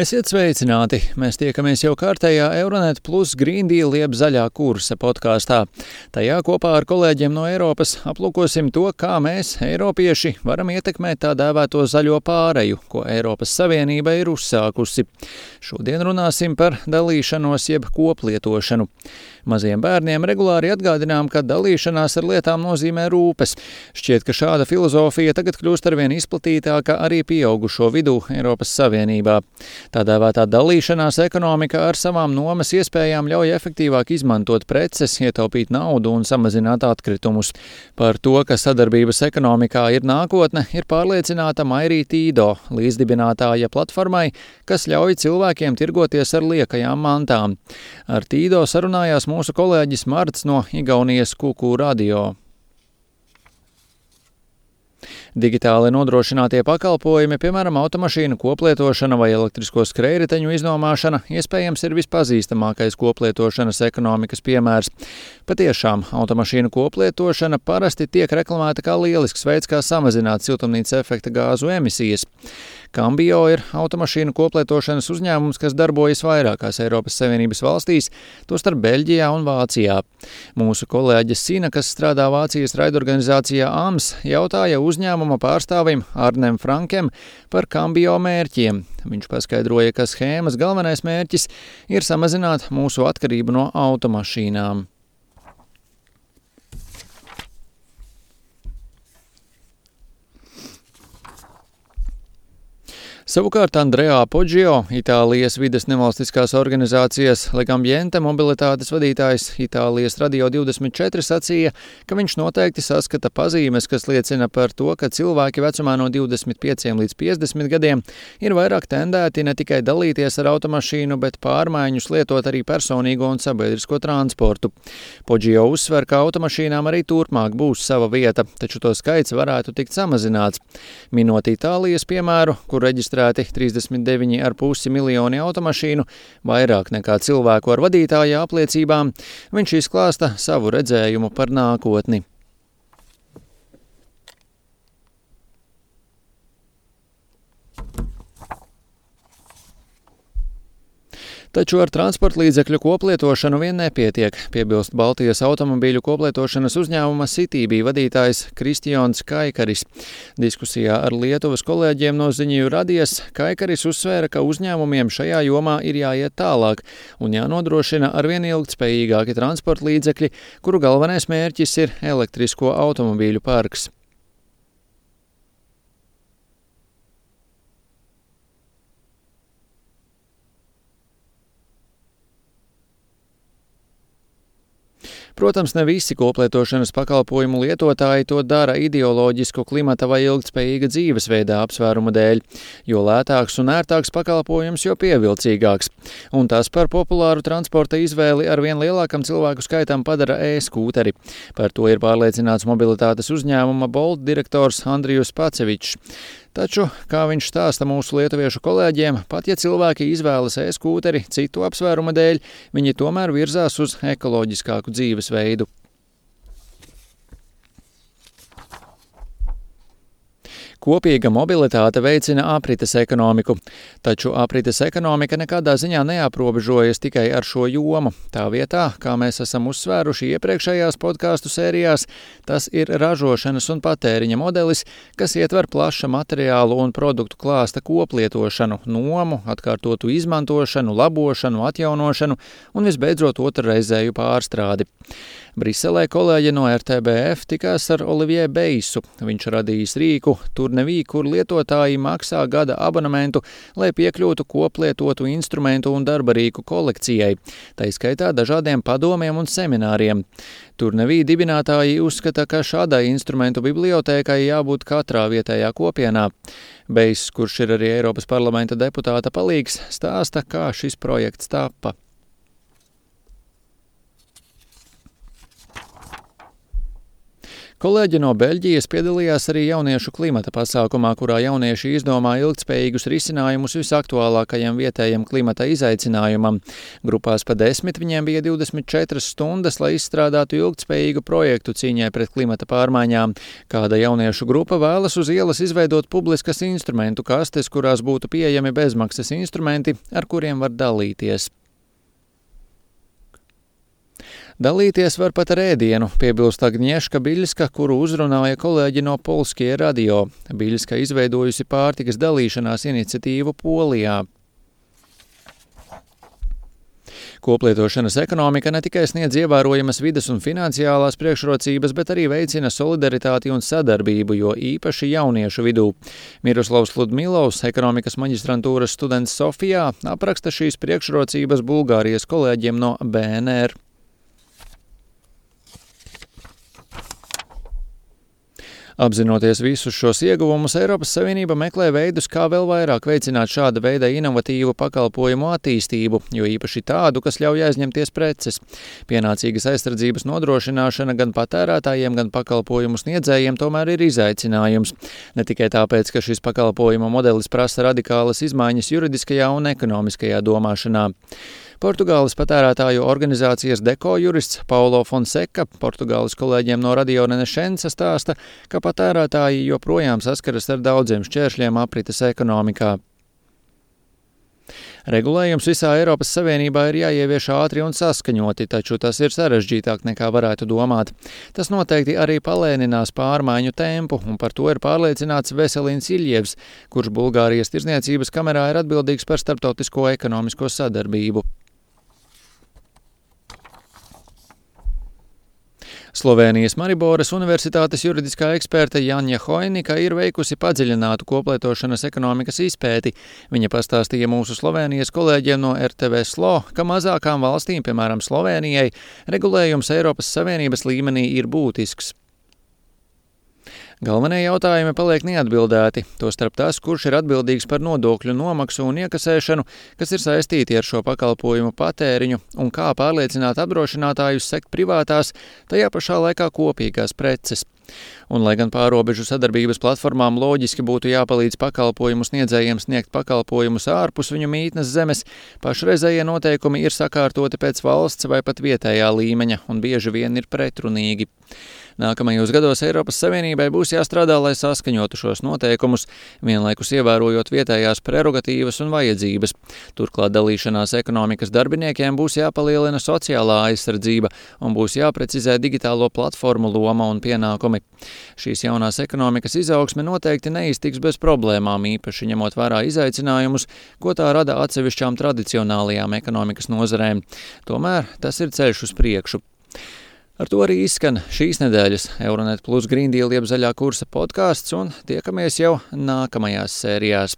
Esiet sveicināti! Mēs tiekamies jau kārtējā Euronet plus Green Deal jeb zaļā kursa podkāstā. Tajā kopā ar kolēģiem no Eiropas aplūkosim to, kā mēs, eiropieši, varam ietekmēt tā dēvēto zaļo pāreju, ko Eiropas Savienība ir uzsākusi. Šodien runāsim par dalīšanos jeb koplietošanu. Maziem bērniem regulāri atgādinām, ka dalīšanās ar lietām nozīmē rūpes. Šķiet, ka šāda filozofija tagad kļūst arvien izplatītāka arī pieaugušo vidū Eiropas Savienībā. Tā dēvētā dalīšanās ekonomika ar savām nomas iespējām ļauj efektīvāk izmantot preces, ietaupīt naudu un samazināt atkritumus. Par to, ka sadarbības ekonomikā ir nākotne, ir pārliecināta Mairī Tīdo, līdzdibinātāja platformai, kas ļauj cilvēkiem tirgoties ar liekajām mantām. Ar Tīdo sarunājās mūsu kolēģis Marts no Igaunijas Kuku radio. Digitāli nodrošinātie pakalpojumi, piemēram, automašīnu koplietošana vai elektrisko skrējriteņu iznomāšana, iespējams ir vispazīstamākais koplietošanas ekonomikas piemērs. Patiešām, automašīnu koplietošana parasti tiek reklamēta kā lielisks veids, kā samazināt siltumnīca efekta gāzu emisijas. Cambio ir automašīnu koplietošanas uzņēmums, kas darbojas vairākās Eiropas Savienības valstīs, tostarp Beļģijā un Vācijā. Mūsu kolēģe Sina, kas strādā Vācijas raidorganizācijā AMS, jautāja uzņēmuma pārstāvim Arnem Frankem par Cambio mērķiem. Viņš paskaidroja, ka schēmas galvenais mērķis ir samazināt mūsu atkarību no automašīnām. Savukārt Andrejā Poggio, Itālijas vides nevalstiskās organizācijas Legambiente mobilitātes vadītājs Itālijas Radio 24 sacīja, ka viņš noteikti saskata pazīmes, kas liecina par to, ka cilvēki vecumā no 25 līdz 50 gadiem ir vairāk tendēti ne tikai dalīties ar automašīnu, bet pārmaiņus lietot arī personīgo un sabiedrisko transportu. Poggio uzsver, ka automašīnām arī turpmāk būs sava vieta, taču to skaits varētu tikt samazināts. Minot Itālijas piemēru, kur reģistrē reģistrēti 39,5 miljoni automašīnu, vairāk nekā cilvēku ar vadītāja apliecībām, viņš izklāsta savu redzējumu par nākotni. Taču ar transporta līdzekļu koplietošanu vien nepietiek, piebilst Baltijas automobīļu koplietošanas uzņēmuma Citībī vadītājs Kristians Kaikaris. Diskusijā ar Lietuvas kolēģiem no ziņu radies Kaikaris uzsvēra, ka uzņēmumiem šajā jomā ir jāiet tālāk un jānodrošina arvien ilgtspējīgāki transporta līdzekļi, kuru galvenais mērķis ir elektrisko automobīļu parks. Protams, ne visi koplietošanas pakalpojumu lietotāji to dara ideoloģisku klimata vai ilgtspējīga dzīvesveida apsvērumu dēļ, jo lētāks un ērtāks pakalpojums, jo pievilcīgāks. Un tas par populāru transporta izvēli ar vien lielākam cilvēku skaitam padara e-skūteri. Par to ir pārliecināts mobilitātes uzņēmuma Bolt direktors Andrijus Pacevičs. Taču, kā viņš stāsta mūsu lietuviešu kolēģiem, pat ja cilvēki izvēlas e-skūteri citu apsvērumu dēļ, viņi tomēr virzās uz ekoloģiskāku dzīvesveidu. Kopīga mobilitāte veicina aprites ekonomiku, taču aprites ekonomika nekādā ziņā neaprobežojas tikai ar šo jomu. Tā vietā, kā mēs esam uzsvēruši iepriekšējās podkāstu sērijās, tas ir ražošanas un patēriņa modelis, kas ietver plaša materiālu un produktu klāsta koplietošanu, nomu, atkārtotu izmantošanu, labošanu, atjaunošanu un visbeidzot otrreizēju pārstrādi. Briselē kolēģi no RTBF tikās ar Olivier Beisu. Viņš radījis rīku Turnevī, kur lietotāji maksā gada abonementu, lai piekļūtu koplietotu instrumentu un darba rīku kolekcijai, tā izskaitā dažādiem padomiem un semināriem. Turnevī dibinātāji uzskata, ka šādai instrumentu bibliotēkai jābūt katrā vietējā kopienā. Beiss, kurš ir arī Eiropas parlamenta deputāta palīgs, stāsta, kā šis projekts tapa. Kolēģi no Beļģijas piedalījās arī jauniešu klimata pasākumā, kurā jaunieši izdomā ilgspējīgus risinājumus visaktuālākajam vietējam klimata izaicinājumam. Grupās pa desmit viņiem bija 24 stundas, lai izstrādātu ilgspējīgu projektu cīņai pret klimata pārmaiņām. Kāda jauniešu grupa vēlas uz ielas izveidot publiskas instrumentu kastes, kurās būtu pieejami bezmaksas instrumenti, ar kuriem var dalīties. Dalīties var pat ar ēdienu, piebilst Agnieszka Biļska, kuru uzrunāja kolēģi no Polskie radio. Biļska izveidojusi pārtikas dalīšanās iniciatīvu Polijā. Koplietošanas ekonomika ne tikai sniedz ievērojamas vidas un finansiālās priekšrocības, bet arī veicina solidaritāti un sadarbību, jo īpaši jauniešu vidū. Miroslavs Ludmilovs, ekonomikas maģistrantūras students Sofijā, apraksta šīs priekšrocības Bulgārijas kolēģiem no BNR. Apzinoties visus šos ieguvumus, Eiropas Savienība meklē veidus, kā vēl vairāk veicināt šāda veida inovatīvu pakalpojumu attīstību, jo īpaši tādu, kas ļauj aizņemties preces. Pienācīgas aizsardzības nodrošināšana gan patērētājiem, gan pakalpojumu sniedzējiem tomēr ir izaicinājums. Ne tikai tāpēc, ka šis pakalpojumu modelis prasa radikālas izmaiņas juridiskajā un ekonomiskajā domāšanā. Portugāles patērētāju organizācijas deko jurists Paulo Fonseca Portugāles kolēģiem no Radio Renešensa stāsta, ka patērētāji joprojām saskaras ar daudziem šķēršļiem aprites ekonomikā. Regulējums visā Eiropas Savienībā ir jāievieš ātri un saskaņoti, taču tas ir sarežģītāk nekā varētu domāt. Tas noteikti arī palēninās pārmaiņu tempu, un par to ir pārliecināts Veselins Iļievs, kurš Bulgārijas tirzniecības kamerā ir atbildīgs par starptautisko ekonomisko sadarbību. Slovenijas Mariboras Universitātes juridiskā eksperte Janja Hoinika ir veikusi padziļinātu koplietošanas ekonomikas izpēti. Viņa pastāstīja mūsu Slovenijas kolēģiem no RTV SLO, ka mazākām valstīm, piemēram Slovenijai, regulējums Eiropas Savienības līmenī ir būtisks. Galvenie jautājumi paliek neatbildēti, tostarp tas, kurš ir atbildīgs par nodokļu nomaksu un iekasēšanu, kas ir saistīti ar šo pakalpojumu patēriņu, un kā pārliecināt apdrošinātājus sekt privātās, tajā pašā laikā kopīgās preces. Un, lai gan pārobežu sadarbības platformām loģiski būtu jāpalīdz pakalpojumu sniedzējiem sniegt pakalpojumus ārpus viņu mītnes zemes, pašreizējie noteikumi ir sakārtoti pēc valsts vai pat vietējā līmeņa un bieži vien ir pretrunīgi. Nākamajos gados Eiropas Savienībai būs jāstrādā, lai saskaņotu šos noteikumus, vienlaikus ievērojot vietējās prerogatīvas un vajadzības. Turklāt dalīšanās ekonomikas darbiniekiem būs jāpalielina sociālā aizsardzība un būs jāprecizē digitālo platformu loma un pienākumi. Šīs jaunās ekonomikas izaugsme noteikti neiztiks bez problēmām, īpaši ņemot vērā izaicinājumus, ko tā rada atsevišķām tradicionālajām ekonomikas nozarēm. Tomēr tas ir ceļš uz priekšu. Ar to arī izskan šīs nedēļas Euronet Plus Green Deal jeb zaļā kursa podkāsts un tiekamies jau nākamajās sērijās.